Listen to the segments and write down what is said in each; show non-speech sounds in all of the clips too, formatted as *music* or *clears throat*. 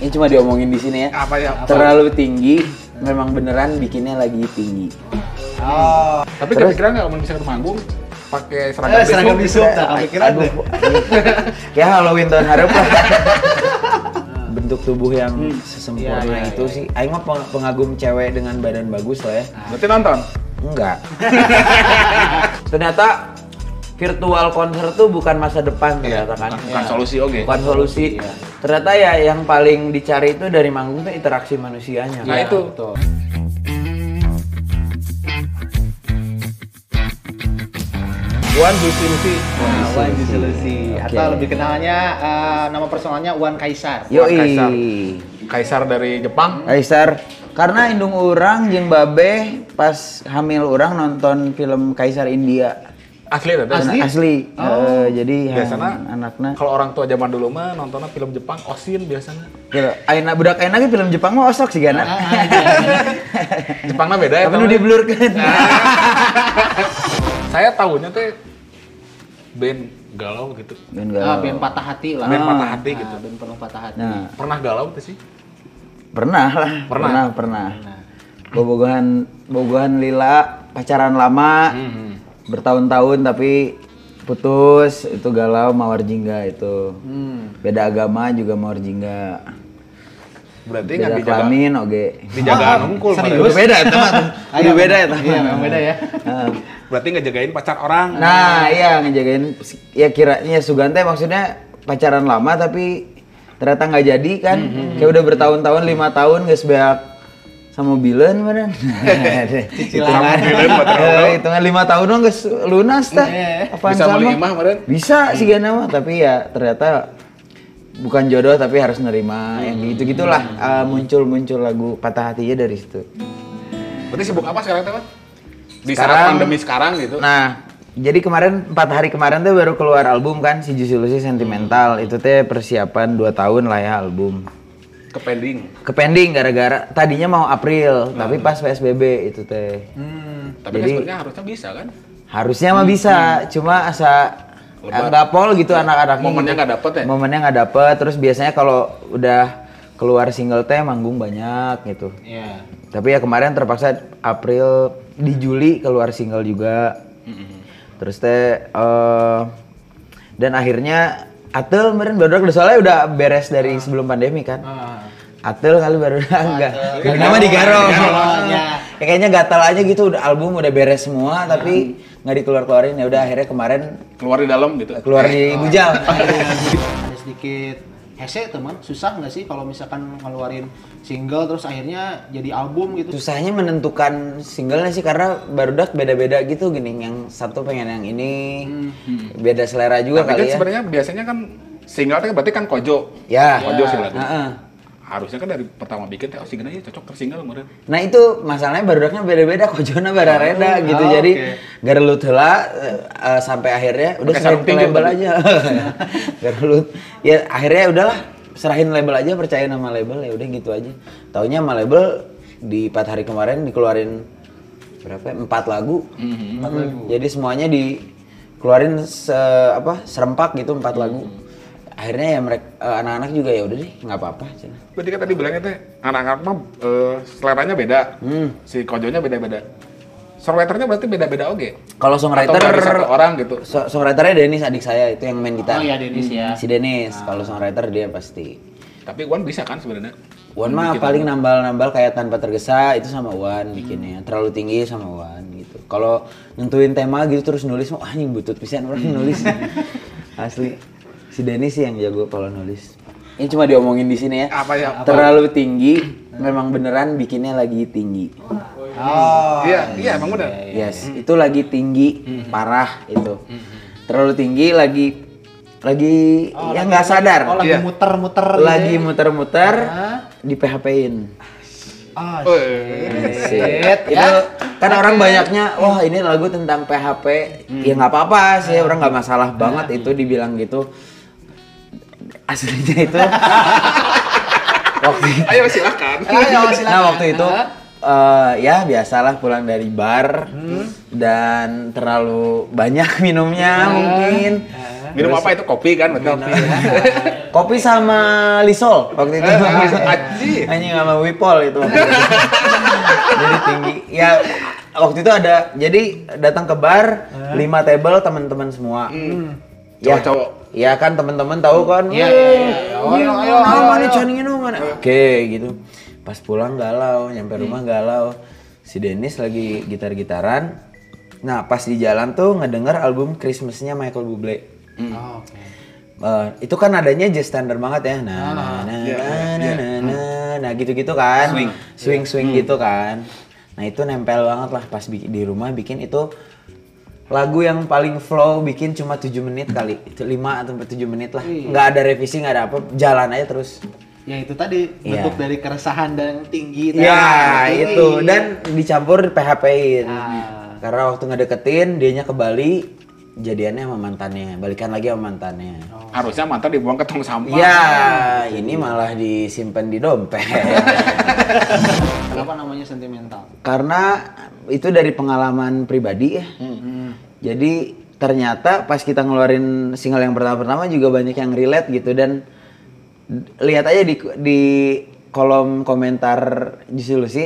Ini cuma diomongin di sini ya. Apa ya? Terlalu tinggi, memang beneran bikinnya lagi tinggi. Oh. Tapi Terus- kepikiran nggak mau bisa ke manggung pakai seragam Eh, seragam bisuk, tak kepikiran deh. *laughs* ya Halloween tahun harap lah. *laughs* Bentuk tubuh yang sesempurna Iya, iya, itu sih. Aing mah peng- pengagum cewek dengan badan bagus lah ya. Berarti nonton? Enggak. *laughs* Ternyata virtual konser tuh bukan masa depan ternyata kan. Bukan, bukan solusi oke. Bukan solusi. Ternyata ya yang paling dicari itu dari manggung tuh interaksi manusianya. Nah itu. Betul. Wan Gusti Lucy. Nah, Wan Solusi. Oke. Atau lebih kenalnya eh, nama personalnya Wan Kaisar. Yoi. Kaisar. Kaisar dari Jepang. Kaisar. Karena indung orang jeung babe pas hamil orang nonton film Kaisar India. Asli tadi. Asli? Asli. Eh, jadi Biasana han- anakna kalau orang tua zaman dulu mah nontonnya film Jepang Osin biasanya. Gitu. Aina budak aina ge film Jepang mah osok sih gana. *laughs* Jepangnya beda ya. Tapi nu diblurkeun. *laughs* Saya tahunya teh band galau gitu. Ben Ah, galau. band patah hati lah. Band patah hati Ah, gitu. Band penuh patah hati. Nah, Pernah galau tuh sih? pernah lah. Pernah? Pernah, pernah. Bobogohan bobogohan lila pacaran lama. Hmm. Bertahun-tahun tapi putus itu galau mawar jingga itu. Hmm. Beda agama juga mawar jingga. Berarti nggak dijaga. kelamin oke. Dijagaan unggul. serius? Marius. Itu beda itu mah. Itu beda itu. Iya, memang beda ya. Heeh. Berarti nggak jagain pacar orang. Nah, iya ngejagain ya kiranya Sugante maksudnya pacaran lama tapi ternyata nggak jadi kan. Kayak udah bertahun-tahun, lima tahun guys beak sama bilen *laughs* bilen, pacaran *laughs* Eh, Hitungan lima tahun dong guys lunas tah. Iya. Apaan Bisa sama? imah. Bisa sih gana mah, tapi ya ternyata bukan jodoh tapi harus nerima yang gitu gitulah muncul muncul lagu patah hatinya dari situ. Berarti sibuk apa sekarang teman? Di saat pandemi sekarang gitu. Nah, jadi kemarin empat hari kemarin tuh baru keluar album kan si Lucy Sentimental. Itu teh persiapan 2 tahun lah ya album. Ke pending. Kepending gara-gara tadinya mau April, tapi pas PSBB itu teh. Hmm. Tapi kan Jadi- sebenarnya harusnya bisa kan? Harusnya mah bisa, cuma asa nggak pol gitu anak-anaknya. Momennya gitu. nggak dapet ya? Momennya nggak dapet. Terus biasanya kalau udah keluar single teh manggung banyak gitu. Iya. Tapi ya kemarin terpaksa April di Juli keluar single juga. Terus teh eh dan akhirnya Atel kemarin baru soalnya udah beres dari sebelum pandemi kan. Ah. Atel kali baru enggak. Atel. Nama digarong. Digarong, ya. Ya, kayaknya gatal aja gitu udah album udah beres semua tapi nggak dikeluar-keluarin ya udah akhirnya kemarin Keluar di dalam gitu. keluar di Bujal. Ada sedikit hese teman, susah nggak sih kalau misalkan ngeluarin single terus akhirnya jadi album gitu? Susahnya menentukan singlenya sih karena barudak beda-beda gitu gini. Yang satu pengen yang ini, beda selera juga Tapi kan kali ya. sebenarnya biasanya kan single kan berarti kan kojo. Ya. Kojo sih lagu. Heeh. Harusnya kan dari pertama bikin teh oh single ini cocok ke single kemarin. Nah itu masalahnya barudaknya beda-beda, kojona barareda gitu. Oh, Jadi oke. garelut heula eh, eh, sampai akhirnya udah serahin ke label tapi. aja. *laughs* garelut. Ya akhirnya udahlah serahin label aja percaya nama label ya udah gitu aja. Taunya sama label di empat hari kemarin dikeluarin berapa? ya? Empat lagu. Empat lagu. Jadi semuanya dikeluarin se apa serempak gitu empat lagu. Akhirnya ya mereka eh, anak-anak juga ya udah deh nggak apa-apa. cina. Berarti kan tadi bilangnya teh anak-anak mah eh, seleranya beda. Hmm. Si kojonya beda-beda. Songwriternya berarti beda-beda oke. Kalau Atau songwriter dari satu orang gitu. So, songwriternya Denis adik saya itu yang main gitar. Oh iya Denis ya. Si Denis, kalau songwriter dia pasti. Tapi Wan bisa kan sebenarnya. Wan mah paling nambal-nambal kayak tanpa tergesa itu sama Wan bikinnya. Terlalu tinggi sama Wan gitu. Kalau nentuin tema gitu terus nulis mah anjing butut pisan orang *laughs* nulis. *laughs* Asli. Si Denis sih yang jago kalau nulis. Ini cuma diomongin di sini ya. Apa ya? Terlalu tinggi, memang beneran bikinnya lagi tinggi. Oh. Iya, iya emang benar. Yes, itu lagi tinggi, parah itu. Terlalu tinggi lagi lagi Oh, ya lagi- nggak sadar. Oh lagi Iya. muter-muter gitu lagi ya? muter-muter Hah? di PHP-in. Ah, Oh, shit. Itu kan orang banyaknya, wah ini lagu tentang PHP. Ya nggak apa-apa sih, orang nggak masalah banget itu dibilang gitu. Aslinya itu *laughs* waktu Ayo silakan. Ayo, silakan. Nah waktu itu eh, ya biasalah pulang dari bar dan terlalu banyak minumnya mungkin Minum apa itu kopi kan? Betul. *laughs* Kopi sama Lisol waktu itu. Aji. Anjing sama Wipol itu. jadi tinggi. Ya waktu itu ada jadi datang ke bar lima table teman-teman semua. Ya, Cowok-cowok. Ya kan teman-teman tahu kan. Iya, iya, iya. Oh, Iya, ayo, ayo, ayo, mana ayo. Ini mana? Oke, gitu. Pas pulang galau, nyampe rumah galau. Si Dennis lagi gitar-gitaran. Nah, pas di jalan tuh ngedenger album Christmasnya Michael Bublé. Oh, Oke. Eh, itu kan adanya jazz standar banget ya. Nah, nah, nah, iya, nah, nah, nah, nah, nah, gitu-gitu kan. Swing, swing, swing gitu kan. Nah, itu nempel banget lah pas di rumah bikin itu lagu yang paling flow bikin cuma 7 menit kali. Itu 5 atau 7 menit lah. Wih. Nggak ada revisi, nggak ada apa, jalan aja terus. Ya itu tadi Iya. bentuk dari keresahan dan tinggi. tadi. Ya, Tinggi. itu dan dicampur PHP-in. Ah. Karena waktu ngedeketin, dianya ke Bali, jadiannya sama mantannya, balikan lagi sama mantannya. Harusnya mantan dibuang ke tong sampah. Ya, ini malah disimpan di dompet. *laughs* Kenapa namanya sentimental? Karena itu dari pengalaman pribadi ya. Jadi ternyata pas kita ngeluarin single yang pertama-pertama juga banyak yang relate gitu dan lihat aja di di kolom komentar Juicy Lucy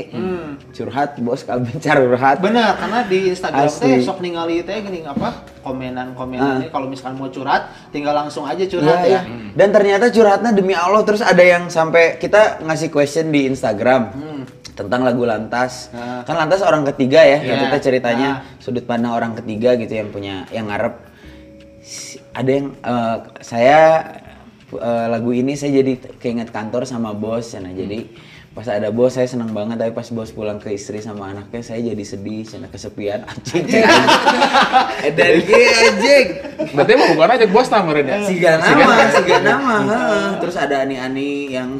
curhat bos kalben curhat Benar, karena di Instagram Asli. teh sok ningali teh gini apa komenan Ah. komenannya kalau misalkan mau curhat tinggal langsung aja curhat Iya, ya. iya. Dan ternyata curhatnya demi Allah terus ada yang sampai kita ngasih question di Instagram tentang lagu Lantas. Nah. Kan Lantas orang ketiga ya, Iya. kita ceritanya Nah. sudut pandang orang ketiga gitu yang punya yang ngarep. Ada yang eh, saya eh, lagu ini saya jadi keinget kantor sama bos nah jadi pas ada bos saya senang banget tapi pas bos pulang ke istri sama anaknya saya jadi sedih karena kesepian anjing *laughs* dari anjing Berarti mau bukan aja bos tamarin ya. Siga nama, siga nama. heeh. Terus ada ani-ani yang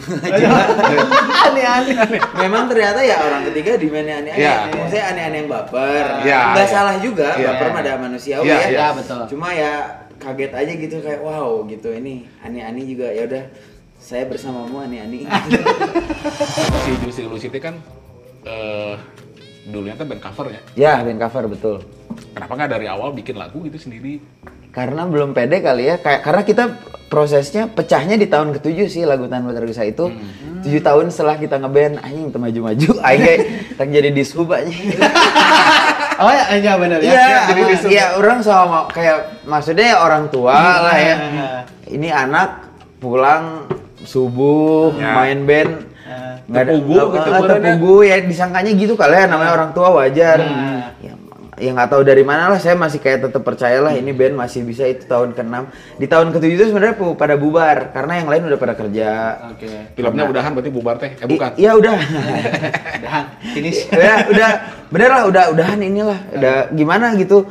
*laughs* Aneh-aneh. Memang ternyata ya orang ketiga di mana ani-ani. Iya. Maksudnya ani-ani yang baper. Iya, Nggak iya. salah juga, Iya. baper mah ada manusiawi Iya, ya. iya. Ya, betul. Cuma ya kaget aja gitu kayak wow gitu ini ani-ani juga ya udah saya bersamamu ani-ani. *laughs* Si Juicy Lucy itu kan eh dulunya tuh band cover ya. ya, band cover betul. Kenapa nggak dari awal bikin lagu gitu sendiri? Karena belum pede kali ya, kayak karena kita prosesnya pecahnya di tahun ketujuh sih lagu tanpa tergesa itu tujuh tahun setelah kita ngeband anjing maju-maju aing kayak tak jadi dishub *laughs* *laughs* anjing. Oh ya, iya benar ya. Iya, jadi ah, disuruh. iya orang sama kayak maksudnya ya orang tua lah ya. Ini anak pulang subuh Ya. main band nggak ada Terpugu nggak- gitu, ya. ya disangkanya gitu kali ya namanya orang tua wajar. Ya, ya nggak tahu dari mana lah saya masih kayak tetap percaya lah ini band masih bisa itu tahun ke-6. Di tahun ke-7 itu sebenarnya pada bubar karena yang lain udah pada kerja. Oke. Filmnya udahan berarti bubar teh. Eh bukan. Iya udah. *laughs* Udah, finish. udah, *laughs* udah bener lah udah udahan inilah udah gimana gitu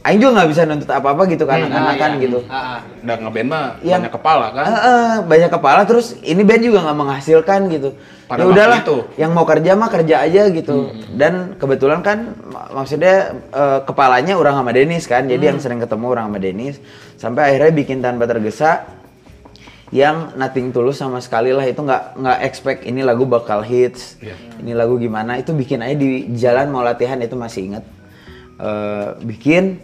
Aing juga nggak bisa nuntut apa-apa gitu kan Hmm, anak-anak ah, kan iya. gitu Ah, ah. Udah ngeband mah Yang- banyak kepala kan. Eh, eh, banyak kepala terus ini band juga nggak menghasilkan gitu Pada ya udahlah itu. yang mau kerja mah kerja aja gitu Hmm, dan kebetulan kan mak- maksudnya eh, kepalanya orang sama Denis kan jadi Hmm. yang sering ketemu orang sama Denis sampai akhirnya bikin tanpa tergesa yang nothing tulus sama sekali lah itu nggak nggak expect ini lagu bakal hits Iya. ini lagu gimana itu bikin aja di jalan mau latihan itu masih inget Eh, bikin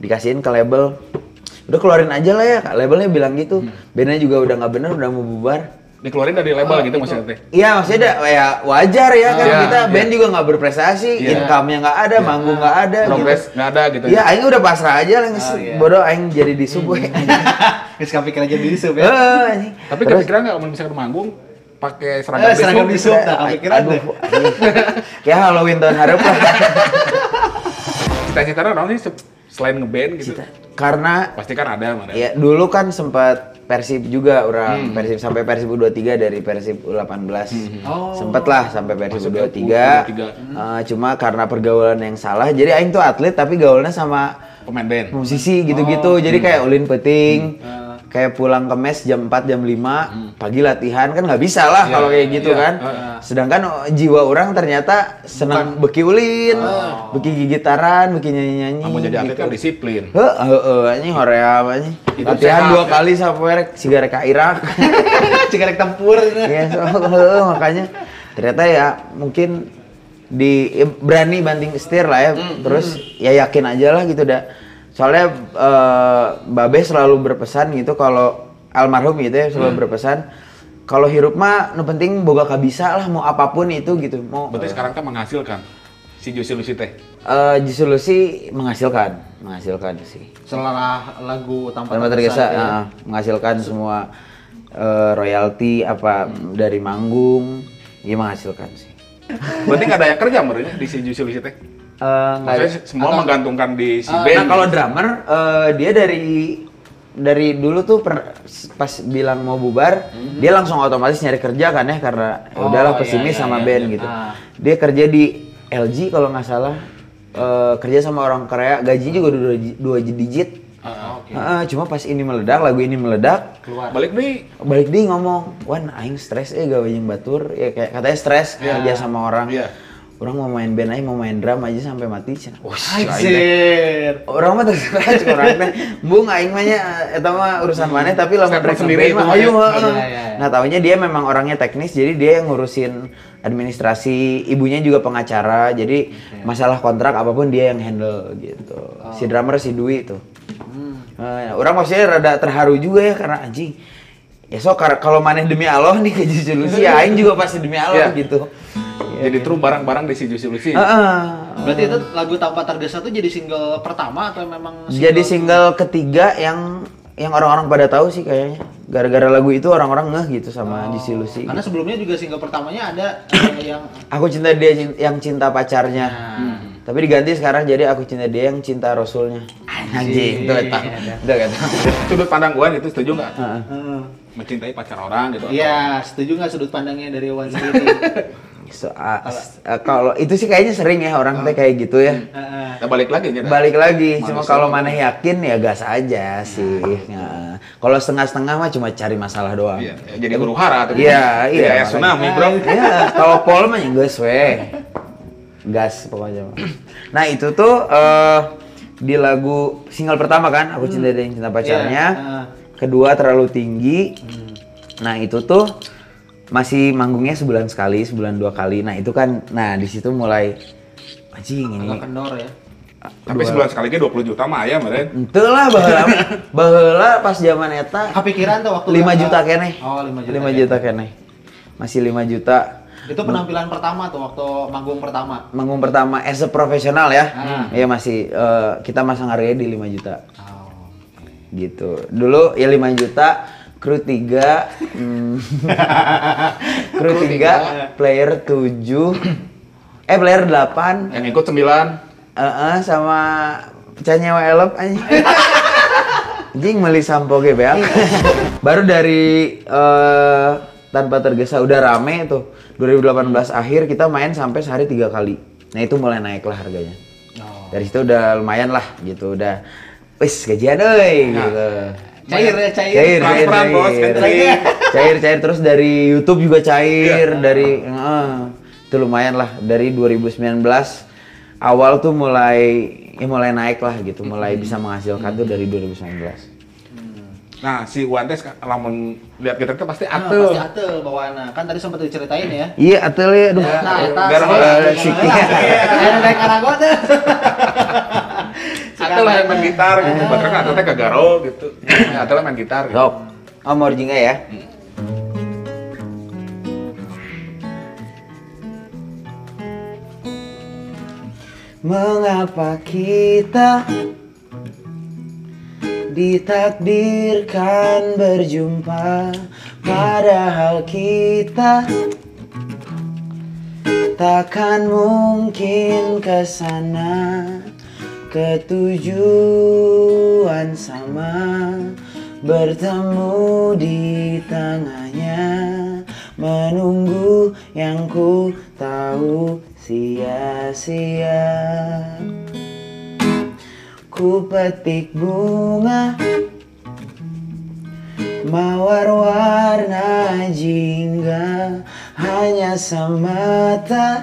dikasihin ke label udah keluarin aja lah ya labelnya bilang gitu bandnya juga udah nggak bener udah mau bubar Dikeluarin dari label gitu maksudnya teh. Iya maksudnya ada- ya wajar ya kan Iya, kita iya. band juga nggak berprestasi, Iya. income-nya nggak ada, manggung nggak ada, Progres gitu. nggak ada gitu. Iya, aing udah pasrah aja lah, Oh, iya. bodoh aing jadi di sub we. *laughs* Geus kepikiran jadi disup Eh, ya. Tapi kepikiran nggak kalau misalkan manggung pakai seragam Eh, seragam besok? disub tak kepikiran Aduh, deh. *laughs* Kayak Halloween tahun harap lah. Cita-cita naon sih selain ngeband gitu? Karena Pasti kan ada mana. ya dulu kan sempat Persib juga Hmm. orang Persib sampai Persib U23 dari Persib U18. Oh. Sempet lah sampai Persib Masuk ke U23. U23. Eh, cuma karena pergaulan yang salah. Jadi aing tuh atlet tapi gaulnya sama Pemain band. musisi gitu-gitu. Oh, Jadi hmm. kayak ulin peting. Kayak pulang ke mes jam 4 jam 5 pagi latihan kan nggak bisa lah Hmm. Iya, kalau kayak gitu iya. kan. Heeh. Sedangkan oh, jiwa orang ternyata senang beki ulin, beki gigitaran, beki nyanyi-nyanyi. Kamu jadi atlet gitu. kan disiplin. Heeh, heeh, anjing horea apa. Hidup Latihan sehat, dua ya. kali sampai rek sigara ka Irak. Cigarek *laughs* tempur. Iya, so, heeh, makanya ternyata ya mungkin di ya berani banting setir lah ya. Hmm, Terus ya yakin aja lah gitu dah. Soalnya eh, Babe selalu berpesan gitu kalau almarhum gitu ya selalu berpesan kalau hirup mah nu penting boga kabisa lah mau apa pun itu gitu. Mau Berarti sekarang kan menghasilkan si Juicy Lucy teh. eh Juicy Lucy menghasilkan, menghasilkan sih. Setelah lagu tanpa, Tanpa tergesa, tergesa ya. eh, menghasilkan semua eh, royalti apa dari manggung, ya menghasilkan sih. Berarti nggak ada yang kerja menurutnya di si Lucy teh. Eh, Maksudnya semua menggantungkan di si Nah band. kalau drummer eh, dia dari dari dulu tuh per- pas bilang mau bubar dia langsung otomatis nyari kerja kan ya karena Oh, udahlah iya, pesimis iya, sama iya, band iya. gitu. Ah. Dia kerja di LG kalau nggak salah eh, kerja sama orang Korea gaji juga dua, dua digit. Ah, oke. Heeh, cuma pas ini meledak lagu ini meledak Keluar. balik deh. balik dia ngomong, "Wan aing stres eh gawe jeung batur." Ya kayak katanya stres kerja sama orang. Iya. Orang mau main band aja, mau main drum aja sampai mati. cenah. Wah, Anjir. orang mah terserah cek orang teh bung aing mah nya eta mah urusan mana tapi lamun Statement rek sendiri mah itu ayo ya. Iya, iya, iya. nah taunya dia memang orangnya teknis jadi dia yang ngurusin administrasi ibunya juga pengacara jadi masalah kontrak apa pun dia yang handle gitu si drummer si Dwi tuh Eh, orang maksudnya rada terharu juga ya karena anjing ya so kalau maneh demi Allah nih *laughs* ke Jujulusi ya aing juga pasti demi Allah Iya. gitu Jadi terus barang-barang di si Juicy Lucy. Heeh. Berarti itu lagu tanpa tergesa tuh jadi single pertama atau memang Jadi single ketiga yang yang orang-orang pada tahu sih kayaknya. Gara-gara lagu itu orang-orang ngeh gitu sama Juicy Lucy. Karena sebelumnya juga single pertamanya ada yang Aku cinta dia yang cinta pacarnya. Tapi diganti sekarang jadi aku cinta dia yang cinta rasulnya. Anjing, itu eta. Itu eta. Sudut pandang Wan itu setuju nggak? Heeh. Mencintai pacar orang gitu. Iya, setuju nggak sudut pandangnya dari Wan sendiri? *laughs* So, ah, s- ah, kalau itu sih kayaknya sering ya orang teh kayak gitu ya. Heeh. Kita balik lagi ya. Balik lagi, cuma kalau mana yakin ya gas aja sih. Nah, kalau setengah-setengah mah cuma cari masalah doang. Iya, ya, jadi huru hara tuh. Iya, iya. Ya, tsunami, Bro. Iya, kalau pol mah ya gas we. Gas pokoknya. Nah, itu tuh eh di lagu single pertama kan, aku cinta yang cinta pacarnya. Iya, heeh. Kedua terlalu tinggi. Nah, itu tuh masih manggungnya sebulan sekali, sebulan dua kali. Nah, itu kan nah di situ mulai anjing ini. Agak kendor ya. Tapi sebulan sekali ke 20 juta mah ya, meren. Ente lah baheula *laughs* baheula pas zaman eta Kepikiran tuh waktu 5 nggak- juta keneh. Oh, 5 juta. 5 juta keneh. Masih 5 juta. Itu penampilan pertama tuh waktu manggung pertama. Manggung pertama as a profesional ya. Ah. Iya masih eh, kita masang harganya di 5 juta. Oh. Gitu. Dulu ya 5 juta kru 3 hmm, *laughs* kru 3 player 7 eh player 8 Yang ikut 9. Eh, eh, sama pecah nyawa elep anjing. *laughs* Anjing meli sampo ge beak. Baru dari eh, tanpa tergesa udah rame tuh. 2018 akhir kita main sampai sehari tiga kali. Nah itu mulai naik lah harganya. Oh. Dari situ udah lumayan lah gitu udah. Wis gajian euy gitu. Cair ya, cair. Cair, cair, cair. bos, catering. *laughs* cair, cair terus dari YouTube juga cair, dari eh, itu lumayan lah dari 2019 awal tuh mulai ya mulai naik lah gitu, mulai bisa menghasilkan tuh dari 2019. Nah, si Wan teh sek- lamun lihat kita tuh pasti Nah, atuh. pasti atel bawaanna. Kan tadi sempat diceritain ya. Iya, atuh ya, aduh. Nah, eta Eh, si Kia. Ada dari Karago tuh. Lah yang main gitar gitu. Bahkan atuh teh kagaro gitu. Ya, Atuh lah main gitar gitu. Sok. Oh, mau jingga ya? Mengapa kita ditakdirkan berjumpa padahal kita takkan mungkin ke sana ketujuan sama bertemu di tengahnya menunggu yang ku tahu sia-sia. Ku petik bunga mawar warna jingga hanya semata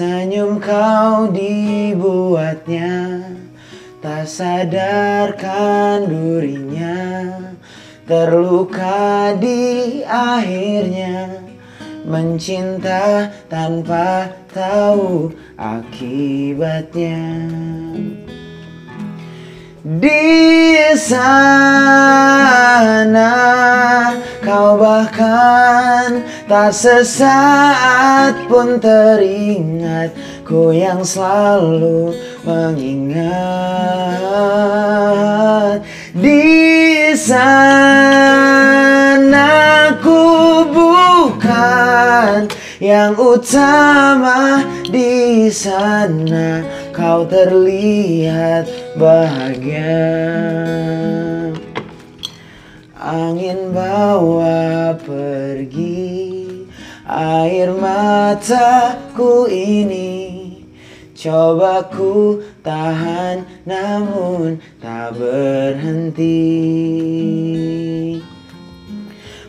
Senyum kau dibuatnya Tak sadarkan durinya Terluka di akhirnya Mencinta tanpa tahu akibatnya Di sana kau bahkan tak sesaat pun teringat Ku yang selalu mengingat. Di sana ku bukan yang utama di sana kau terlihat bahagia. Angin bawa pergi air mataku ini. Coba ku tahan namun tak berhenti.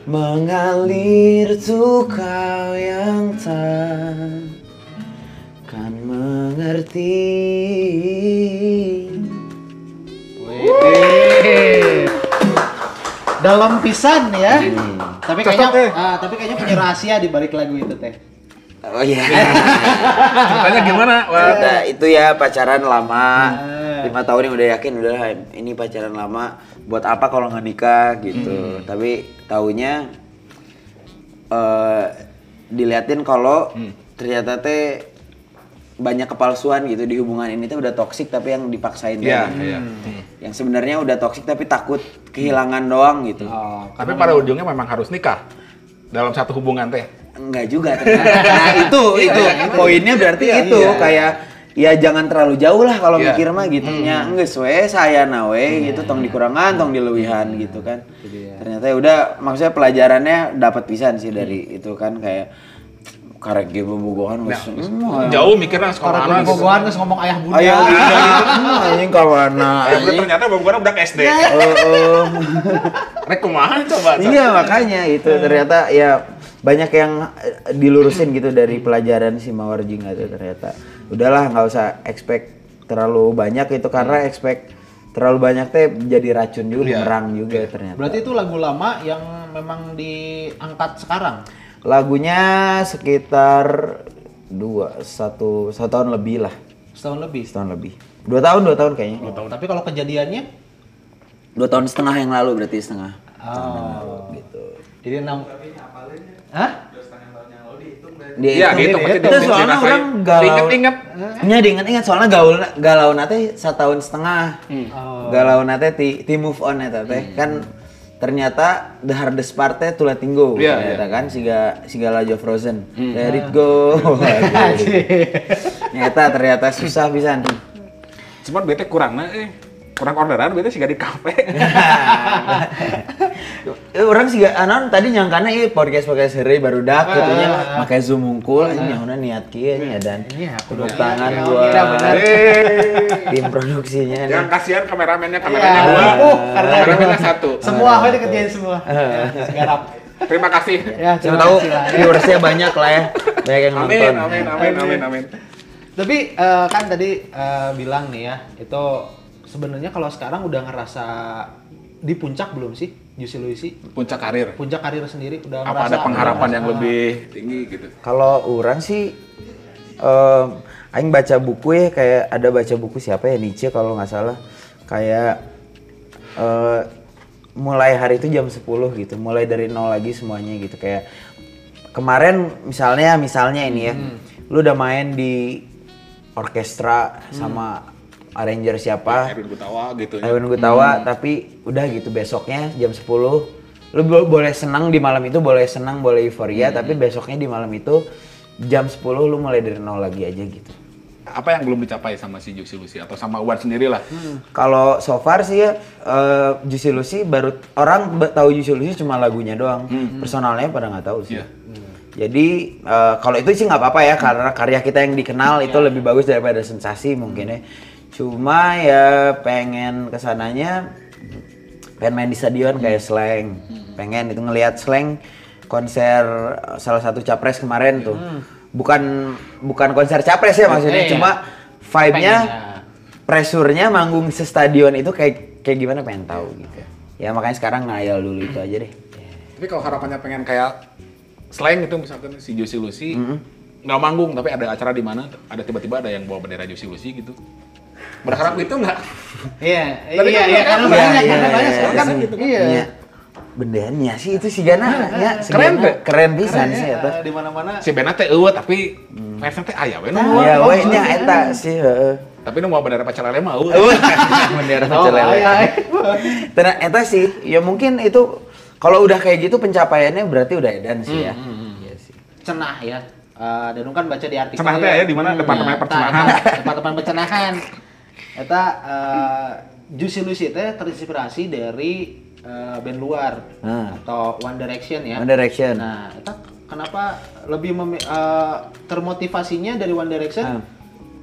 Mengalir tuh yang tak kan mengerti Dalam pisan ya. Hmm. Tapi kayaknya ah, tapi kayaknya punya rahasia di balik lagu itu teh. Oh iya *laughs* Ceritanya gimana? Wah. Cerita itu ya pacaran lama Ah. lima tahun yang udah yakin udah ini pacaran lama buat apa kalau nggak nikah gitu tapi taunya eh diliatin kalau ternyata teh banyak kepalsuan gitu di hubungan ini tuh udah toksik tapi yang dipaksain Iya, tadi. iya. yang sebenarnya udah toksik tapi takut kehilangan doang gitu Oh, Tapi pada ujungnya memang harus nikah dalam satu hubungan teh. Enggak juga ternyata. Nah *laughs* itu itu poinnya berarti Iya, itu iya. kayak ya jangan terlalu jauh lah kalau Iya. mikir mah gitu nya geus we saya nawe gitu tong dikurangan tong dilewihan gitu kan. Ternyata ya udah maksudnya pelajarannya dapat pisan sih dari itu kan kayak karek ge bobogohan geus. hmm, Jauh mikirnya sekolah gue bogohan terus ngomong ayah bunda. Ayo *laughs* gitu hmm, anjing ka mana anjing. Ternyata bukan udah ke SD. Oh, oh. *laughs* Rek kumaha coba. Iya makanya itu ternyata ya banyak yang eh, dilurusin gitu dari pelajaran si Mawar Jingga itu ternyata. Udahlah nggak usah expect terlalu banyak itu karena expect terlalu banyak teh jadi racun juga, Iya. merang juga ternyata. Berarti itu lagu lama yang memang diangkat sekarang. Lagunya sekitar dua satu satu tahun lebih lah, Setahun lebih. setahun lebih. Dua tahun dua tahun kayaknya. Tapi kalau kejadiannya Dua tahun setengah yang lalu berarti setengah. Oh. Gitu. Jadi enam Hah? Dia Iya, itu- gitu, pasti itu soalnya orang galau. Diinget-inget. Nya diinget-inget soalnya gaul galau nate setahun setengah. Oh. Galau nate ti, ti move on eta teh. Kan ternyata the hardest part teh tulah tinggo Iya, ternyata iya. kan siga siga Lajo Frozen. Let it go. *laughs* Nyata ternyata susah pisan. Cuman bete kurang nah, eh. Kurang orderan bete sih di kafe. *laughs* Eh, orang sih gak anon tadi nyangkana ieu podcast podcast hari baru dak Ah, gitu nya make zoom unggul ini nyauna niat kieu nya dan Iya, aku tepuk tangan iya, iya, benar. tim produksinya nih. Yang kasihan kameramennya kameranya Iya. dua. Oh, karena kameramennya satu. Semua aku dikerjain semua. *laughs* Ya, segarap. Terima kasih. Ya, Siapa tahu lah. viewersnya banyak lah ya, banyak yang Amin, nonton. amin, amin, amin, amin. Tapi eh, kan tadi eh, bilang nih ya, itu sebenarnya kalau sekarang udah ngerasa di puncak belum sih, Juicy Luisi? Puncak karir. Puncak karir sendiri udah Apa ngerasa ada pengharapan udah yang ngerasa- lebih tinggi gitu? Kalau orang sih, em, Aing baca buku ya kayak ada baca buku siapa ya Nietzsche kalau nggak salah, kayak eh, mulai hari itu jam 10 gitu, mulai dari nol lagi semuanya gitu kayak kemarin misalnya misalnya ini ya, lu udah main di orkestra sama arranger siapa, Erwin Gutawa gitu ya. Iwan Gutawa tapi udah gitu besoknya jam 10 lu bo- boleh senang di malam itu boleh senang boleh euforia tapi besoknya di malam itu jam 10 lu mulai dari nol lagi aja gitu. Apa yang belum dicapai sama si Juicy Lucy? Atau sama Wan sendiri lah? kalau so far sih ya eh, Juicy Lucy baru orang tahu Juicy Lucy cuma lagunya doang. Personalnya pada nggak tahu sih. Iya. jadi eh, kalau itu sih nggak apa-apa ya karena karya kita yang dikenal itu lebih bagus daripada sensasi mungkin ya cuma ya pengen ke sananya pengen main di stadion kayak slang pengen itu ngelihat slang konser eh, salah satu capres kemarin tuh. Bukan bukan konser capres ya maksudnya Iya. cuma vibe-nya Pengen, ya. pressure-nya manggung se-stadion itu kayak kayak gimana pengen tahu gitu. Ya makanya sekarang ngayal dulu itu aja deh. Tapi kalau harapannya pengen kayak slang itu misalkan si Juicy Lucy nggak manggung tapi ada acara di mana ada tiba-tiba ada yang bawa bendera Juicy Lucy gitu. Berharap itu nggak? Iya, *laughs* iya, kan iya, kan- karena Iya, banyak, iya, karena iya, banyak iya, sekarang kan iya. gitu. Iya. Iya. Bendeannya sih itu si Gana ya, si Keren, Gana keren pisan Keren sih ya, eta. di mana-mana. Si Bena teh eueuh tapi fansnya teh aya we nu. Ya Oh, we nya iya. eta sih heeh. Tapi nu mau bener pacar lele mah eueuh. *laughs* Bendera Oh, iya, iya. Ternyata eta sih, ya mungkin itu kalau udah kayak gitu pencapaiannya berarti udah edan sih ya. Iya sih. Cenah ya. Eh, dan kan baca di artikel Cenah teh aya di mana? Departemen Nah, percenahan. eta Departemen percenahan. Eta eh, Juicy Lucy teh terinspirasi dari eh, band luar Hmm. atau One Direction ya. One Direction. Nah, eta kenapa lebih memi- eh, termotivasinya dari One Direction? Hmm.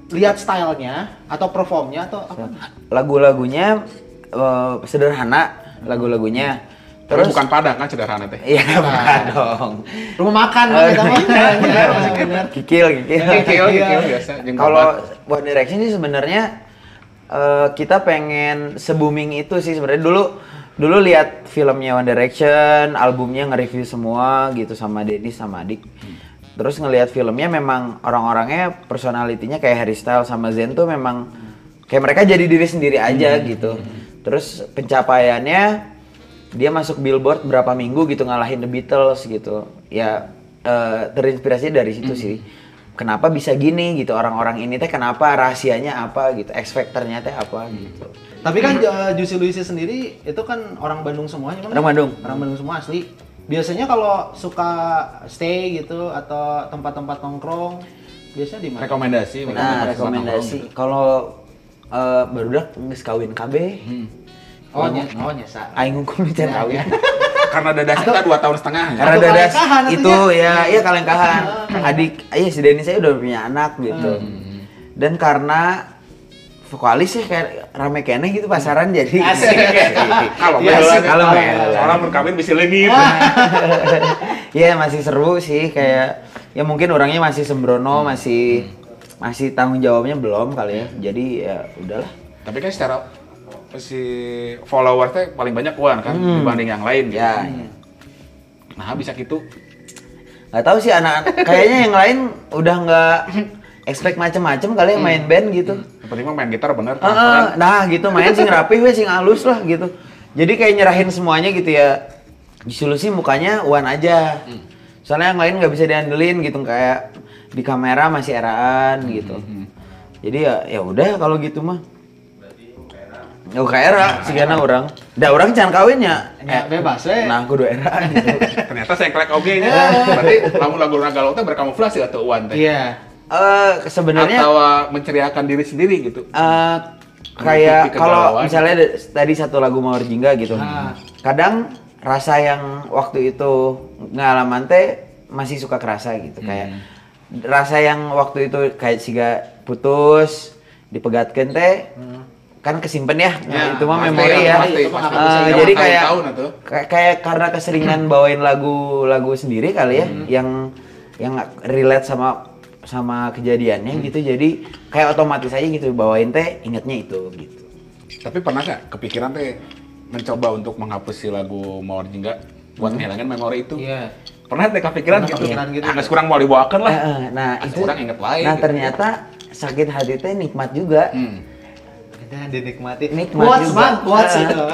Lihat stylenya atau performnya atau apa? Lagu-lagunya eh, sederhana, lagu-lagunya. Terus Terus bukan Padang kan sederhana teh. Iya, *laughs* bukan dong. Rumah makan Oh, kan kita mah. iya. Kikil, kikil. Kikil, kikil biasa. Kalau. One Direction sih sebenarnya eh, kita pengen se-booming itu sih sebenarnya dulu dulu lihat filmnya One Direction, albumnya nge-review semua gitu sama Dennis sama Adik. Terus ngelihat filmnya memang orang-orangnya personalitinya kayak Harry Styles sama Zen tuh memang kayak mereka jadi diri sendiri aja gitu. Terus pencapaiannya dia masuk Billboard berapa minggu gitu ngalahin The Beatles gitu. Ya eh, terinspirasi dari situ sih. Kenapa bisa gini gitu orang-orang ini teh kenapa rahasianya apa gitu, X factor-nya teh apa gitu. Tapi kan uh, Juicy Luicy sendiri itu kan orang Bandung semuanya kan? Orang Bandung. Orang Bandung semua asli. Biasanya kalau suka stay gitu atau tempat-tempat nongkrong, biasanya di mana? rekomendasi. Nah, rekomendasi kalau eh barudak geus kawin KB. Oh, nya, oh nyesa. Aing can kawin. *laughs* Karena dadah kita dua tahun setengah. Karena Atau dadas kalengkahan itu ya, iya kalengkahan. Adik, iya si Denny saya udah punya anak gitu. Dan karena vokalis sih kayak rame kene gitu pasaran jadi *laughs* Asik. Kalau Iya, melan, kalau melan. soalnya mun kawin bisa leungit. *laughs* Iya masih seru sih kayak ya mungkin orangnya masih sembrono masih masih tanggung jawabnya belum kali ya jadi ya udahlah Tapi kan secara si follower teh paling banyak Wan kan dibanding yang lain. gitu. ya. Nah, bisa gitu. nggak tahu sih anak kayaknya yang lain udah nggak expect macem-macem kali ya main band gitu. Yang penting mah main gitar bener ah, transparan. nah gitu. Main sing rapih we sing halus lah gitu. Jadi kayak nyerahin semuanya gitu ya. Disolusi mukanya Wan aja. Soalnya yang lain nggak bisa diandelin gitu. Kayak di kamera masih eraan gitu. Jadi ya ya udah kalau gitu mah Nggak ke era sih karena orang. Da orang can kawin ya. Ya, bebas we. Nah, kudu era gitu. *laughs* Ternyata saya klek oge nya. Berarti lagu-lagu galau teh berkamuflase atau Wan teh. Iya. Eh sebenarnya Atau uh, menceriakan diri sendiri gitu. eh kayak kalau misalnya tadi satu lagu Mawar Jingga gitu. Ah. Kadang rasa yang waktu itu ngalaman teh masih suka kerasa gitu kayak rasa yang waktu itu kayak siga putus dipegatkeun teh kan kesimpan ya, Nah, Ya, itu mah memori ya, pasti, Eh, pasti. jadi kayak kayak- kayak karena keseringan bawain lagu-lagu sendiri kali ya yang yang relate sama sama kejadiannya gitu jadi kayak otomatis aja gitu bawain teh ingetnya itu gitu Tapi pernah nggak kepikiran teh mencoba untuk menghapus si lagu Mawar Jingga buat menghilangkan memori itu? Iya. Pernah teh kepikiran Pernah gitu? kepikiran gitu. Ah, geus kurang mau dibawakan lah. Eh, eh, nah Asa itu inget wae nah gitu. ternyata sakit hati teh nikmat juga Hmm. Dan dinikmati. nikmat Eh, itu.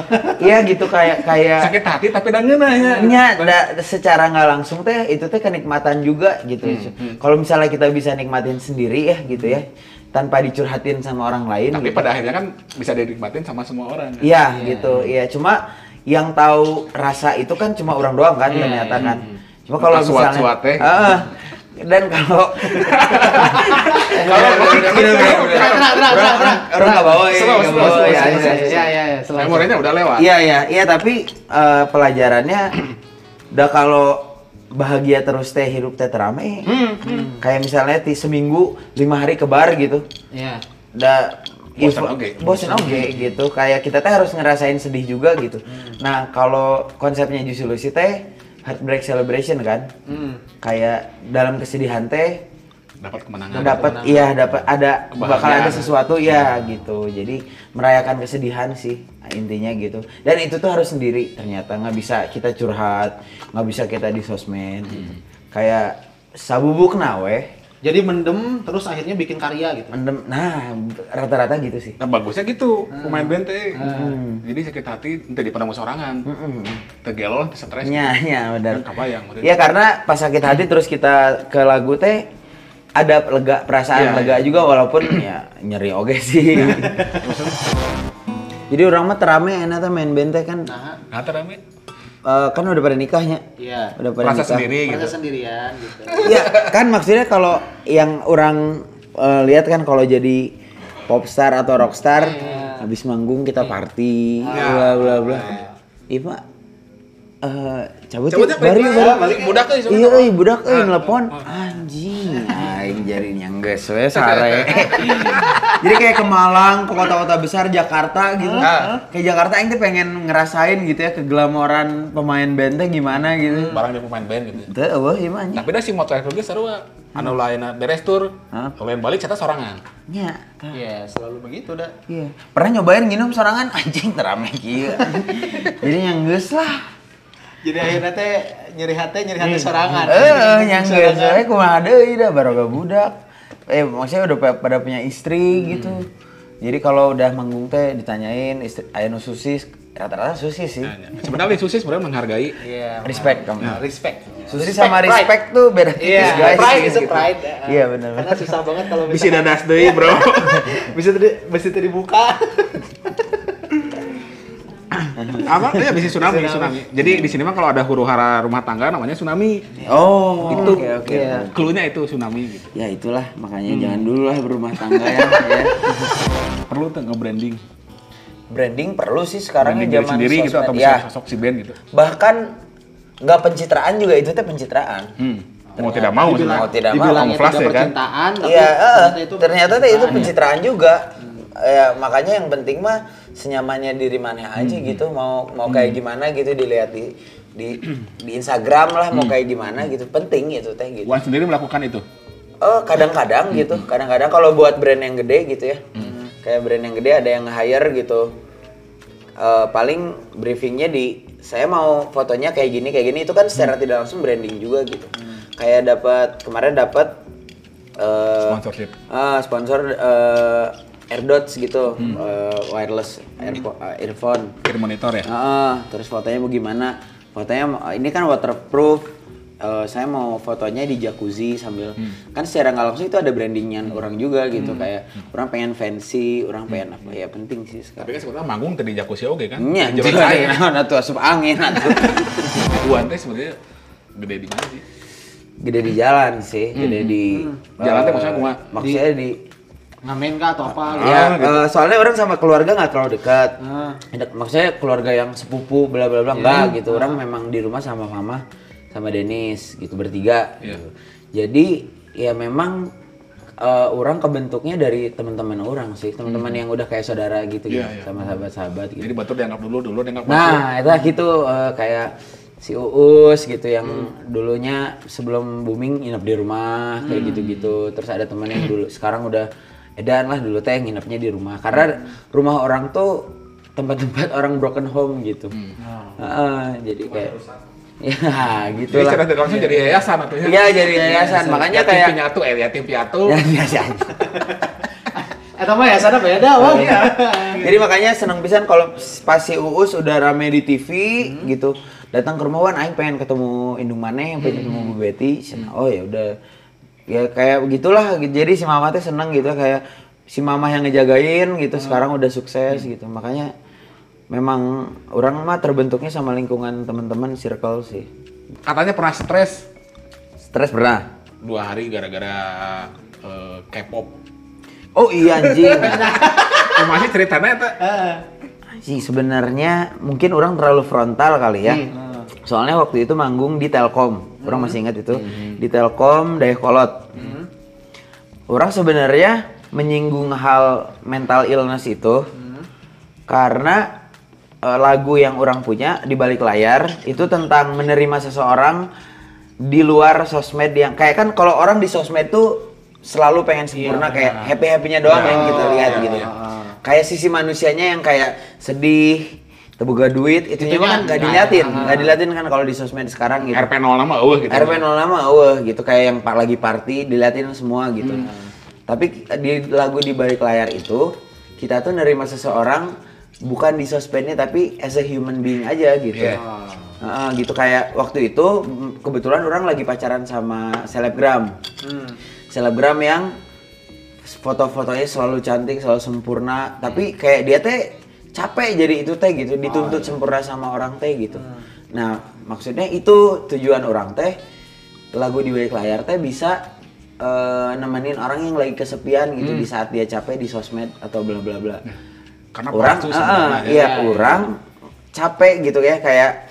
iya gitu kayak kayak Sakit hati tapi dan ngeunah ya. Nya, da- secara nggak langsung teh itu teh kenikmatan juga gitu. Hmm, Kalau misalnya kita bisa nikmatin sendiri ya gitu ya, tanpa dicurhatin sama orang lain. Tapi gitu. pada akhirnya kan bisa dinikmatin sama semua orang. kan? Iya gitu, iya. Cuma yang tahu rasa itu kan cuma orang doang kan Iya, ternyata kan. Cuma kalau misalnya, suat-suat teh. Heeh. dan kalau *laughs* Orang nggak bawa ya, nggak bawa, ya, slow, ya, slow, ya. Iya, iya, iya. selalu. Memorinya udah lewat. Iya iya iya tapi eh, pelajarannya *clears throat* udah kalau bahagia terus teh hidup teh terame. Kayak misalnya di seminggu lima hari ke bar gitu. Iya. Udah Bosen bosen oge gitu. Kayak kita teh harus ngerasain sedih juga gitu. Nah kalau konsepnya Juicy Lucy teh heartbreak celebration kan. Hmm. Kayak dalam kesedihan teh Dapat kemenangan. dapat iya dapat ada bakal ada sesuatu ya gitu jadi merayakan kesedihan sih intinya gitu dan itu tuh harus sendiri ternyata nggak bisa kita curhat nggak bisa kita di sosmed gitu. kayak sabubuk nawe Jadi mendem terus akhirnya bikin karya gitu. Mendem. Nah, rata-rata gitu sih. Nah bagusnya gitu, pemain band teh. Jadi sakit hati, ente di pada sorangan. Tegelol, stres. Nya, nya benar. Apa yang maksudnya? Iya karena pas sakit hati terus kita ke lagu teh ada lega perasaan Iya, lega juga walaupun *clears throat* ya nyeri oge sih. *laughs* Jadi orang mah terame enak tuh main band teh kan Nah, Ngata rame. eh, kan udah pada nikahnya. iya. Udah pada Merasa nikah. sendiri gitu. Merasa sendirian gitu. Iya, kan maksudnya kalau yang orang eh, lihat kan kalau jadi popstar atau rockstar habis manggung kita party bla bla bla. Iya, Pak. Eh, cabut Cabut yuk, ya, bari bari. balik. Balik, budak euy, Iya, euy, budak euy nelpon. Anjing, aing jari nyanggeus we sare. *laughs* Jadi kayak ke Malang, ke kota-kota besar Jakarta gitu. Kayak Jakarta aing tuh pengen ngerasain gitu ya keglamoran pemain band teh gimana gitu. Barang dia pemain band gitu. Teu eueuh ieu mah anjing. Tapi dah si motor itu seru ah. Anu lain beres tur, lain balik kita sorangan. Nya. Iya, selalu begitu dah. Iya. Pernah nyobain nginum sorangan *laughs* anjing terame kieu. *laughs* Jadi nyanggeus lah. Jadi akhirnya teh nyeri hati, nyeri hati sorangan. Eh, nyanggeus we kumaha deui dah baroga budak. Eh, maksudnya udah pa- pada punya istri gitu. Jadi kalau udah manggung teh ditanyain istri aya nu susis, rata-rata susis sih. Nah, ya. Sebenarnya Susi sebenarnya menghargai. Iya. Respect kamu. Respect. Susis sama respect tuh beda tipis Iya, guys. pride Gitu. itu pride. Iya benar. Karena susah banget kalau Bisa dadas deui, Bro. *laughs* bisa tadi bisa tadi dibuka. *laughs* Apa? Iya, bisa tsunami, tsunami. Jadi di sini mah kalau ada huru-hara rumah tangga namanya tsunami. Oh, itu oke oke. clue-nya itu tsunami gitu. Ya itulah makanya jangan dulu lah berumah tangga ya. *laughs* ya. Perlu tuh nge-branding. Branding perlu sih sekarang Branding ya diri zaman sendiri gitu atau ya. bisa sosok si band gitu. Bahkan nggak pencitraan juga itu teh pencitraan. Hmm. Mau tidak mau Dibilang- mau tidak mau, dibilangnya kamuflase tidak kan? percintaan, tapi Iya, eh, ternyata itu ternyata teh itu pencitraan ya. pencitraan juga. Ya, makanya yang penting mah senyamannya diri mana aja gitu. Mau mau kayak gimana gitu dilihat di di di Instagram lah mau kayak gimana gitu. Penting itu teh gitu. Wan sendiri melakukan itu. Oh, kadang-kadang gitu. Kadang-kadang kalau buat brand yang gede gitu ya. Kayak brand yang gede ada yang hire gitu. Eh, paling briefingnya di saya mau fotonya kayak gini kayak gini itu kan secara tidak langsung branding juga gitu. Kayak dapat kemarin dapat eh, Sponsorship. ah, sponsor eh, AirDots gitu, eh, wireless airpo- eh, earphone. Kirim monitor ya. Heeh, terus fotonya bagaimana? Fotonya mau- ini kan waterproof. Eh, saya mau fotonya di jacuzzi sambil kan secara nggak langsung itu ada brandingnya orang juga gitu kayak orang pengen fancy, orang pengen apa ya penting sih Tapi sekarang. kan sebenarnya manggung tadi jacuzzi oke kan? Jero jadi nah, tuh asup angin. Wan *laughs* teh sebenarnya gede di mana sih? Gede di jalan sih, gede di Jalan teh eh, maksudnya kumaha? Maksudnya di ngamen kah atau apa gitu. Ya, eh, soalnya orang sama keluarga nggak terlalu dekat. Ah. Maksudnya keluarga yang sepupu bla bla bla enggak gitu. Orang memang di rumah sama mama sama Denis gitu bertiga. Iya. gitu. Jadi ya memang eh, orang kebentuknya dari teman-teman orang sih, teman-teman yang udah kayak saudara gitu, Iya, gitu iya. sama sahabat-sahabat gitu. Jadi batur dianggap dulu, dulu dianggap batur. Nah, itu gitu eh, kayak si Uus gitu yang dulunya sebelum booming nginep di rumah kayak gitu-gitu. Terus ada temen yang dulu sekarang udah edan lah dulu teh nginepnya di rumah. Karena rumah orang tuh tempat-tempat *laughs* orang broken home gitu. Heeh, jadi kayak *laughs* ya gitu Jadi lah. tidak langsung jadi yayasan atau Iya jadi yayasan, makanya yatim kayak piatu, eh yatim piatu. ya biasa aja. Eh sama ya sana beda wah. Iya. Jadi makanya seneng pisan kalau pas si Uus udah rame di TV gitu. Datang ke rumah Wan aing pengen ketemu Indung Maneh, pengen ketemu Bu Betty. Oh ya udah. Ya kayak begitulah. Jadi si Mama teh seneng gitu kayak si Mama yang ngejagain gitu. Sekarang udah sukses gitu. Makanya memang orang mah terbentuknya sama lingkungan teman-teman circle sih. Katanya pernah stres Stres pernah? dua hari gara-gara eh, K-pop. Oh iya anjing. *laughs* Oh, masih ceritanya itu. Sih sebenarnya mungkin orang terlalu frontal kali ya. Soalnya waktu itu manggung di Telkom. Orang masih ingat itu. Di Telkom Dayakolot. Orang sebenarnya menyinggung hal mental illness itu karena eh, lagu yang orang punya di balik layar itu tentang menerima seseorang di luar sosmed yang kayak kan kalau orang di sosmed tuh selalu pengen sempurna kayak happy happynya doang yang kita lihat gitu. kayak sisi manusianya yang kayak sedih Teboga duit itu Itunya kan nggak diliatin, nggak diliatin kan kalau di sosmed sekarang gitu. RP 0 nama eueuh gitu. RP 06 eueuh gitu kayak yang pak lagi party diliatin semua gitu. Tapi di lagu di balik layar itu kita tuh nerima seseorang bukan di sosmednya tapi as a human being aja gitu. Iya. Heeh, gitu kayak waktu itu kebetulan orang lagi pacaran sama selebgram. Hmm. Selebgram yang foto-fotonya selalu cantik, selalu sempurna, tapi kayak dia teh capek jadi itu teh gitu, dituntut sempurna sama orang teh gitu. Nah, maksudnya itu tujuan orang teh lagu di balik layar teh bisa eh, nemenin orang yang lagi kesepian gitu di saat dia capek di sosmed atau bla bla bla. Karena orang sebenarnya, ah, iya, orang capek gitu ya kayak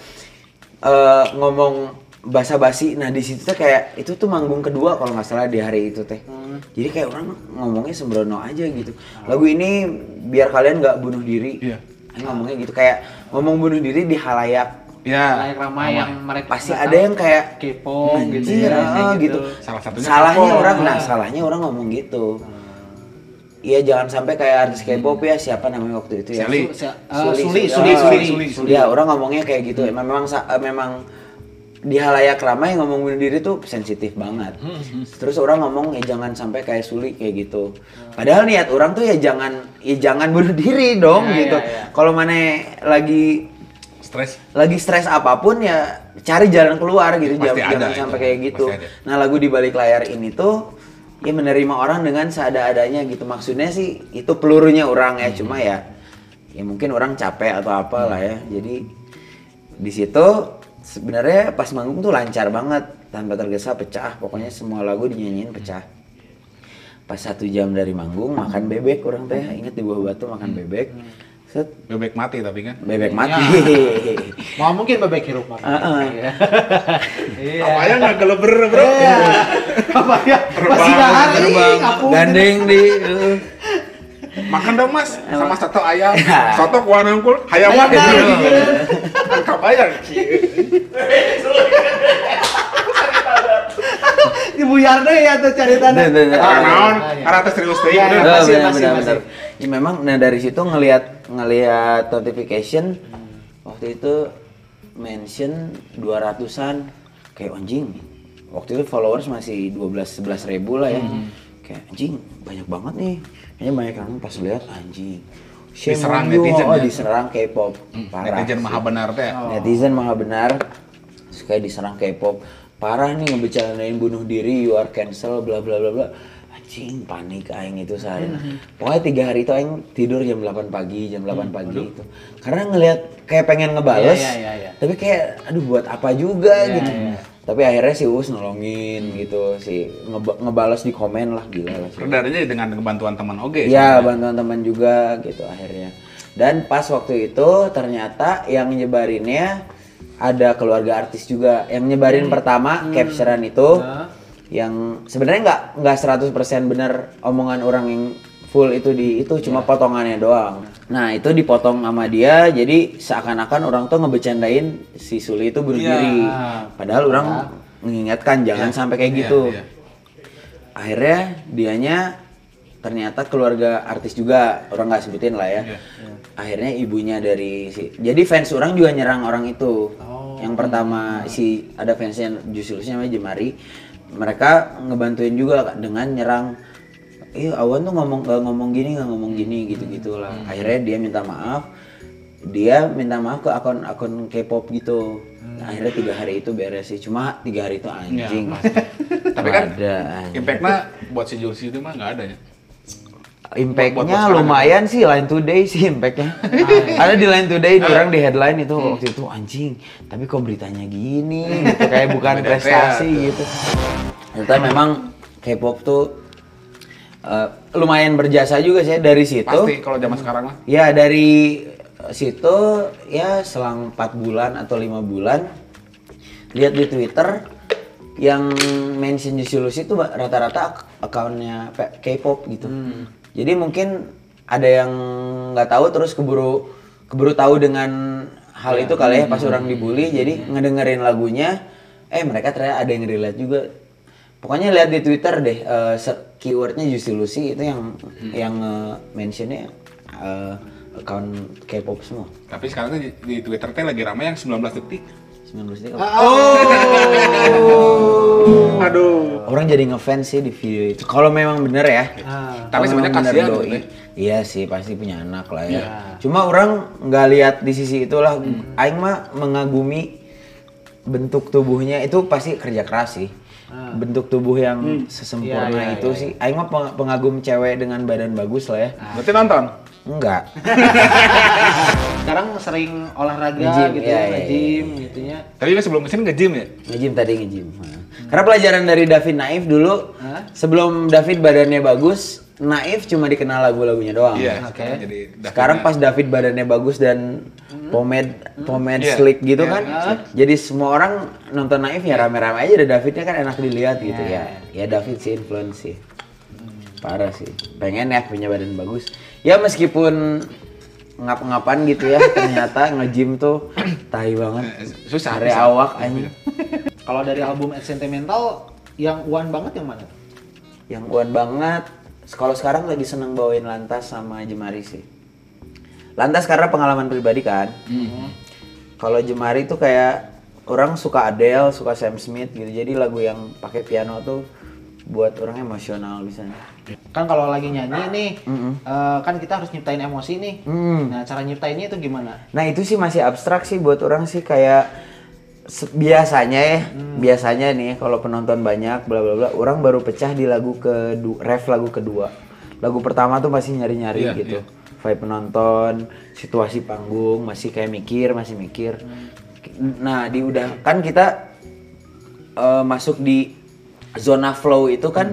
eh, ngomong basa-basi. Nah di situ tuh kayak itu tuh manggung kedua kalau nggak salah di hari itu teh jadi kayak orang ngomongnya sembrono aja gitu lagu ini biar kalian nggak bunuh diri Iya. Aing ngomongnya gitu kayak ngomong bunuh diri di halayak Ya. Layak ramai yang mereka pasti ada tahu. yang kayak kepo gitu Anjir, ya, ah, gitu. Salah satunya salahnya K-pop. orang nah salahnya orang ngomong gitu Iya jangan sampai kayak artis K-pop ya siapa namanya waktu itu ya eh, Suli, Suli, Suli, Suli, Suli, Suli. Ya orang ngomongnya kayak gitu. Emang memang eh, memang di halayak ramai ngomong bunuh diri tuh sensitif banget. Terus orang ngomong ya jangan sampai kayak Suli kayak gitu. Padahal niat orang tuh ya jangan ya jangan bunuh diri dong Ya, gitu. ya, ya. Kalau mana lagi Stres. lagi stres apa pun ya cari jalan keluar gitu Pasti jangan, jangan sampai kayak gitu. Nah lagu di balik layar ini tuh ya menerima orang dengan seada-adanya gitu maksudnya sih itu pelurunya orang ya cuma ya ya mungkin orang capek atau apalah ya jadi di situ sebenarnya pas manggung tuh lancar banget. Tanpa tergesa pecah. Pokoknya semua lagu dinyanyiin pecah. Pas satu jam dari manggung makan bebek orang teh. Inget di bawah batu makan bebek. Set. Bebek mati tapi kan. bebek mati. *laughs* Mau mungkin bebek hirup Pak. Heeh. *laughs* iya. Apa ya nggak geleber bro? Iya. apa ya? Masih Terbang, kapung gandeng di uh. Makan dong mas, sama soto ayam. *laughs* Ya. Soto kuah nangkul, hayam gitu. Kan kabayang. ibu Yarde ya tuh cari tanda Tuh, tuh, tuh. Karena naon, iya. karena tes serius teh. Iya, iya. Masih, benar, masih, benar, masih. benar. Ya memang nah dari situ ngelihat ngelihat notification waktu itu mention 200-an kayak anjing. Waktu itu followers masih 12 11 ribu lah ya. Kayak anjing banyak banget nih. Kayaknya banyak yang pas lihat anjing. Shame Diserang you. netizen oh, ya? diserang K-pop. Parah. Netizen sih. maha benar teh. Netizen maha benar. Suka diserang K-pop. Parah nih ngebicarain bunuh diri, you are cancel, bla bla bla bla. Anjing panik aing itu sehari. Pokoknya tiga hari itu aing tidur jam 8 pagi, jam 8 pagi itu. Karena ngelihat kayak pengen ngebales. Iya, iya, iya. Tapi kayak aduh buat apa juga Iya, gitu. iya. Tapi akhirnya si Us nolongin gitu, si ngeba- ngebales di komen lah gila lah. si Redarnya dengan kebantuan teman oge. Iya, sebenarnya. bantuan teman juga gitu akhirnya. Dan pas waktu itu ternyata yang nyebarinnya ada keluarga artis juga. Yang nyebarin pertama capturean itu Nah. Yang sebenarnya nggak nggak 100% bener omongan orang yang full itu di itu cuma potongannya doang. Nah, itu dipotong sama dia jadi seakan-akan orang tuh ngebecandain si Suli itu bunuh Iya. diri. Padahal orang mengingatkan jangan sampai kayak Iya, gitu iya. akhirnya dianya ternyata keluarga artis juga orang nggak sebutin lah ya Iya. akhirnya ibunya dari si jadi fans orang juga nyerang orang itu Oh. yang pertama si ada fansnya Jusilusnya namanya Jemari mereka ngebantuin juga dengan nyerang iya awan tuh ngomong nggak ngomong gini nggak ngomong gini gitu gitulah Hmm. akhirnya dia minta maaf. Dia minta maaf ke akun akun K-pop gitu. Hmm. akhirnya tiga hari itu beres sih. Cuma tiga hari itu anjing. Iya, Tapi kan Ada, impactnya buat si Julsi itu mah nggak ada ya. Impactnya lumayan sih Line Today sih impactnya. *laughs* Ada di Line Today orang di headline itu waktu itu anjing. Tapi kok beritanya gini gitu kayak bukan *laughs* prestasi gitu. Ternyata memang K-pop tuh eh, lumayan berjasa juga sih dari situ. Pasti kalau zaman sekarang mah. Ya dari situ ya selang 4 bulan atau lima bulan lihat di Twitter yang mention Jusius itu rata-rata ak- akunnya K-pop gitu. Jadi mungkin ada yang nggak tahu terus keburu keburu tahu dengan hal itu kali ya pas orang dibully jadi ngedengerin lagunya eh mereka ternyata ada yang relate juga. Pokoknya lihat di Twitter deh eh, se- keywordnya Juicy Lucy itu yang yang eh, mentionnya eh, account K-pop semua. Tapi sekarang tuh di, di Twitter teh lagi ramai yang 19 detik. 19 detik. Ah, apa? *laughs* Aduh. Orang jadi ngefans sih di video itu. Kalau memang bener ya. Ah. Tapi sebenarnya kasihan doi. Iya sih, pasti punya anak lah ya. Iya. Cuma orang nggak lihat di sisi itulah. Hmm. Aing mah mengagumi bentuk tubuhnya itu pasti kerja keras sih. Bentuk tubuh yang sesempurna Iya, iya, itu iya. sih. Aing mah peng- pengagum cewek dengan badan bagus lah ya. Berarti nonton. Enggak. *laughs* Sekarang sering olahraga Nge-gym, gitu ya, iya, nge-gym gitu ya. Tapi kan sebelum ke sini nge-gym ya? Nge-gym tadi nge-gym. Karena pelajaran dari David Naif dulu, Hah? sebelum David badannya bagus, Naif cuma dikenal lagu-lagunya doang. Iya. Oke. sekarang Jadi Sekarang pas David badannya bagus dan pomade pomade Iya. slick gitu Iya. kan, jadi semua orang nonton Naif ya rame-rame aja. Ada Davidnya kan enak dilihat gitu ya. Ya David sih influence sih. Parah sih. Pengen ya punya badan bagus. Ya meskipun ngap-ngapan gitu ya, ternyata nge-gym tuh tai banget. Susah, Area susah. awak anjing. Kalau dari album Ed Sentimental yang one banget yang mana? tuh? Yang kuat banget. Kalau sekarang lagi seneng bawain lantas sama Jemari sih. Lantas karena pengalaman pribadi kan. Kalau Jemari tuh kayak orang suka Adele, suka Sam Smith gitu. Jadi lagu yang pakai piano tuh buat orang emosional bisa. Kan kalau lagi nyanyi nih, eh, kan kita harus nyiptain emosi nih. Hmm. Nah, cara nyiptainnya itu gimana? Nah itu sih masih abstrak sih buat orang sih kayak biasanya ya, biasanya nih kalau penonton banyak bla bla bla, orang baru pecah di lagu kedua, ref lagu kedua. Lagu pertama tuh masih nyari-nyari Iya, gitu. iya. Vibe penonton, situasi panggung, masih kayak mikir, masih mikir. Nah, di udah kan kita eh, masuk di zona flow itu kan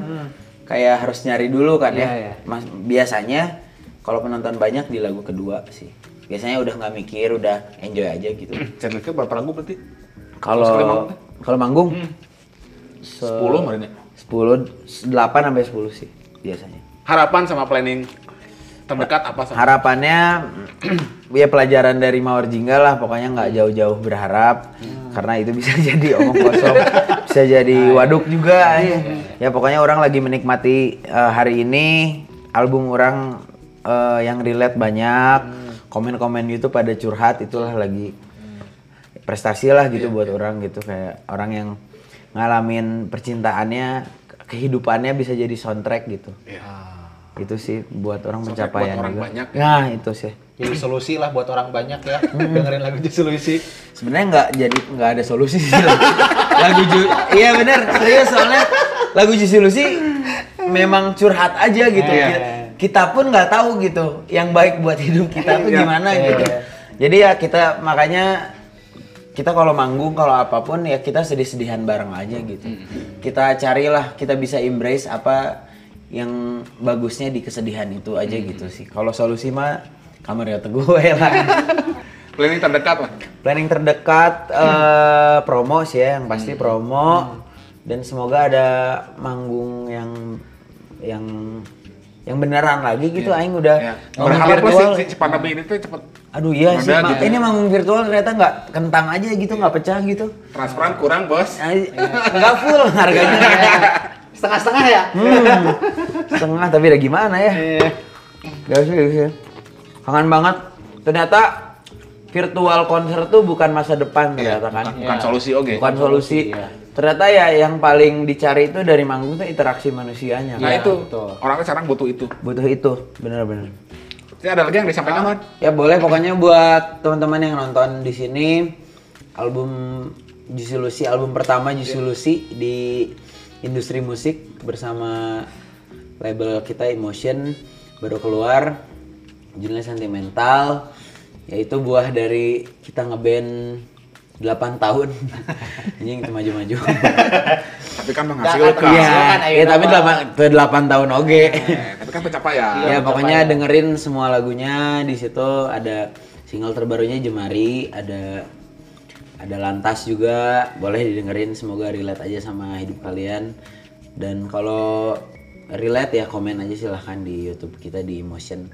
kayak harus nyari dulu kan Iya, ya. iya. Mas, biasanya kalau penonton banyak di lagu kedua sih. Biasanya udah nggak mikir, udah enjoy aja gitu. Channelnya berapa lagu berarti? Kalau kalau manggung se- 10 kemarin ya? 10 8 sampai 10 sih biasanya. Harapan sama planning terdekat apa sama? Harapannya *clears throat* ya pelajaran dari Mawar Jingga lah pokoknya nggak jauh-jauh berharap karena itu bisa *laughs* jadi omong kosong bisa jadi waduk juga ya pokoknya orang lagi menikmati eh, hari ini album orang eh, yang relate banyak komen-komen YouTube pada curhat itulah lagi prestasi lah gitu buat orang gitu kayak orang yang ngalamin percintaannya kehidupannya bisa jadi soundtrack gitu Iya. itu sih buat orang Soundtrack pencapaian buat orang juga. banyak. Nah itu sih. Jadi solusi lah buat orang banyak ya. Dengerin lagu solusi. Sebenarnya nggak jadi nggak ada solusi sih. *laughs* lagu ju iya bener serius soalnya lagu Juicy Lucy *laughs* memang curhat aja gitu. Iya. Kita, kita pun nggak tahu gitu yang baik buat hidup kita tuh Iya. gimana Iya. gitu. Jadi ya kita makanya kita kalau manggung kalau apa pun ya kita sedih-sedihan bareng aja gitu. Kita carilah kita bisa embrace apa yang bagusnya di kesedihan itu aja gitu sih. Kalau solusi mah kamar ya teguh we lah. *laughs* Planning terdekat lah. Planning terdekat eh, promo sih ya, yang pasti promo dan semoga ada manggung yang yang yang beneran lagi gitu aing udah Ya. manggung Berharap virtual. si, si pandemi ini tuh cepet Aduh iya sih, gitu. ini manggung virtual ternyata nggak kentang aja gitu, nggak pecah gitu. transparan kurang bos. Nggak full harganya. Setengah-setengah ya? Hmm, setengah tapi udah gimana ya? Gak usah, gak usah. Kangen banget. Ternyata virtual konser tuh bukan masa depan Iya, ternyata kan. bukan, solusi oke. Bukan solusi. Iya. Ternyata ya yang paling dicari itu dari manggung tuh interaksi manusianya. Nah kan. itu betul. orangnya sekarang butuh itu. Butuh itu, bener-bener. Ini ada lagi yang disampaikan kan? Ya boleh pokoknya buat teman-teman yang nonton di sini album Lucy album pertama Juicy Lucy di industri musik bersama label kita Emotion baru keluar judulnya Sentimental yaitu buah dari kita ngeband 8 tahun *laughs* anjing itu maju-maju Tapi kan menghasilkan. Iya, ayo ya, tapi nama. 8, 8 tahun oge. Eh, tapi kan pencapaian. ya pokoknya dengerin semua lagunya di situ ada single terbarunya Jemari, ada ada Lantas juga, boleh didengerin semoga relate aja sama hidup kalian. Dan kalau relate ya komen aja silahkan di YouTube kita di Emotion.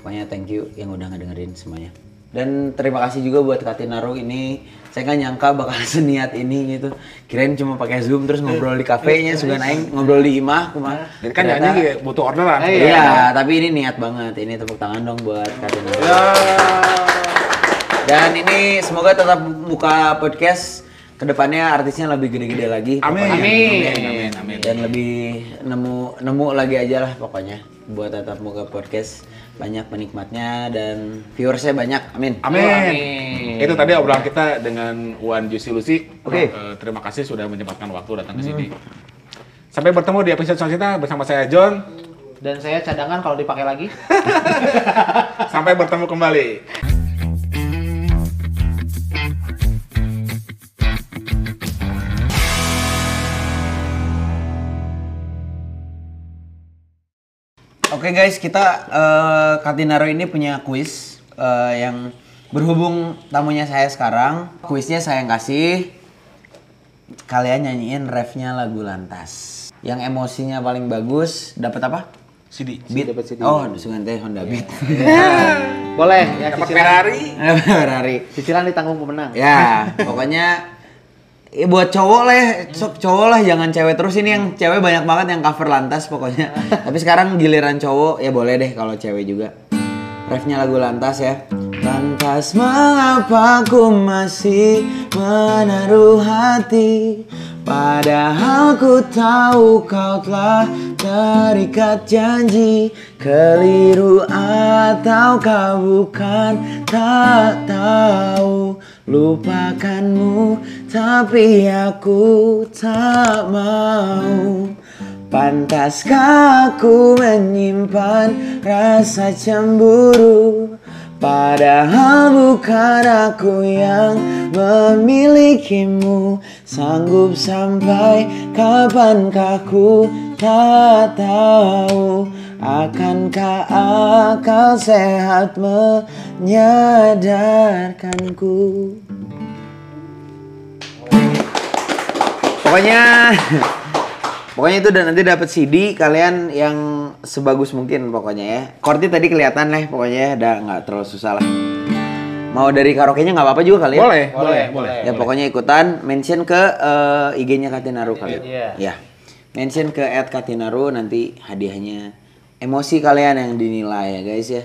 Pokoknya thank you yang udah ngedengerin semuanya. Dan terima kasih juga buat Katinaru ini. Saya nggak nyangka bakal *laughs* seniat ini gitu. Kirain cuma pakai Zoom terus ngobrol di kafenya, suka naik ngobrol di imah kumah. Dan kan nyanyi butuh orderan. Eh, Iya, tapi ini niat banget. Ini tepuk tangan dong buat Katinaru. Ya. Dan ini semoga tetap buka podcast ke depannya artisnya lebih gede-gede lagi. Amin. pokoknya. Amin. Amin. Amin. Dan lebih nemu nemu lagi aja lah pokoknya buat tetap buka podcast banyak penikmatnya dan viewersnya banyak. Amin. Amin. Amin. Itu tadi obrolan kita dengan Wan Juicy Lucy. Oke. Eh, terima kasih sudah menyempatkan waktu datang ke sini. Sampai bertemu di episode selanjutnya bersama saya John. Dan saya cadangan kalau dipakai lagi. *laughs* Sampai bertemu kembali. Oke guys, kita eh, Katinaro ini punya kuis eh, yang berhubung tamunya saya sekarang. Kuisnya saya yang kasih. Kalian nyanyiin refnya lagu lantas. Yang emosinya paling bagus dapat apa? CD. Beat. dapat CD. Oh, sungan teh Honda Beat. Boleh ya Dapat. Ferrari. *laughs* Ferrari. Cicilan ditanggung pemenang. Ya, pokoknya ya buat cowok lah, ya. Cowok lah jangan cewek terus ini yang cewek banyak banget yang cover lantas pokoknya. *laughs* Tapi sekarang giliran cowok ya boleh deh kalau cewek juga. Refnya lagu lantas ya. Lantas mengapa ku masih menaruh hati Padahal ku tahu kau telah terikat janji Keliru atau kau bukan tak tahu Lupakanmu tapi aku tak mau. Pantaskah aku menyimpan rasa cemburu? Padahal bukan aku yang memilikimu. Sanggup sampai kapankah ku tak tahu Akankah akal sehat menyadarkanku Pokoknya Pokoknya itu dan nanti dapat CD kalian yang sebagus mungkin pokoknya ya. Chordnya tadi kelihatan lah pokoknya ya, udah nggak terlalu susah lah. Mau dari karaoke-nya nggak apa-apa juga kali ya? Boleh, Boleh, boleh, boleh. Ya pokoknya ikutan mention ke eh, IG-nya Katinaru kali. Iya. Ya. Mention ke @katinaru nanti hadiahnya emosi kalian yang dinilai ya guys ya.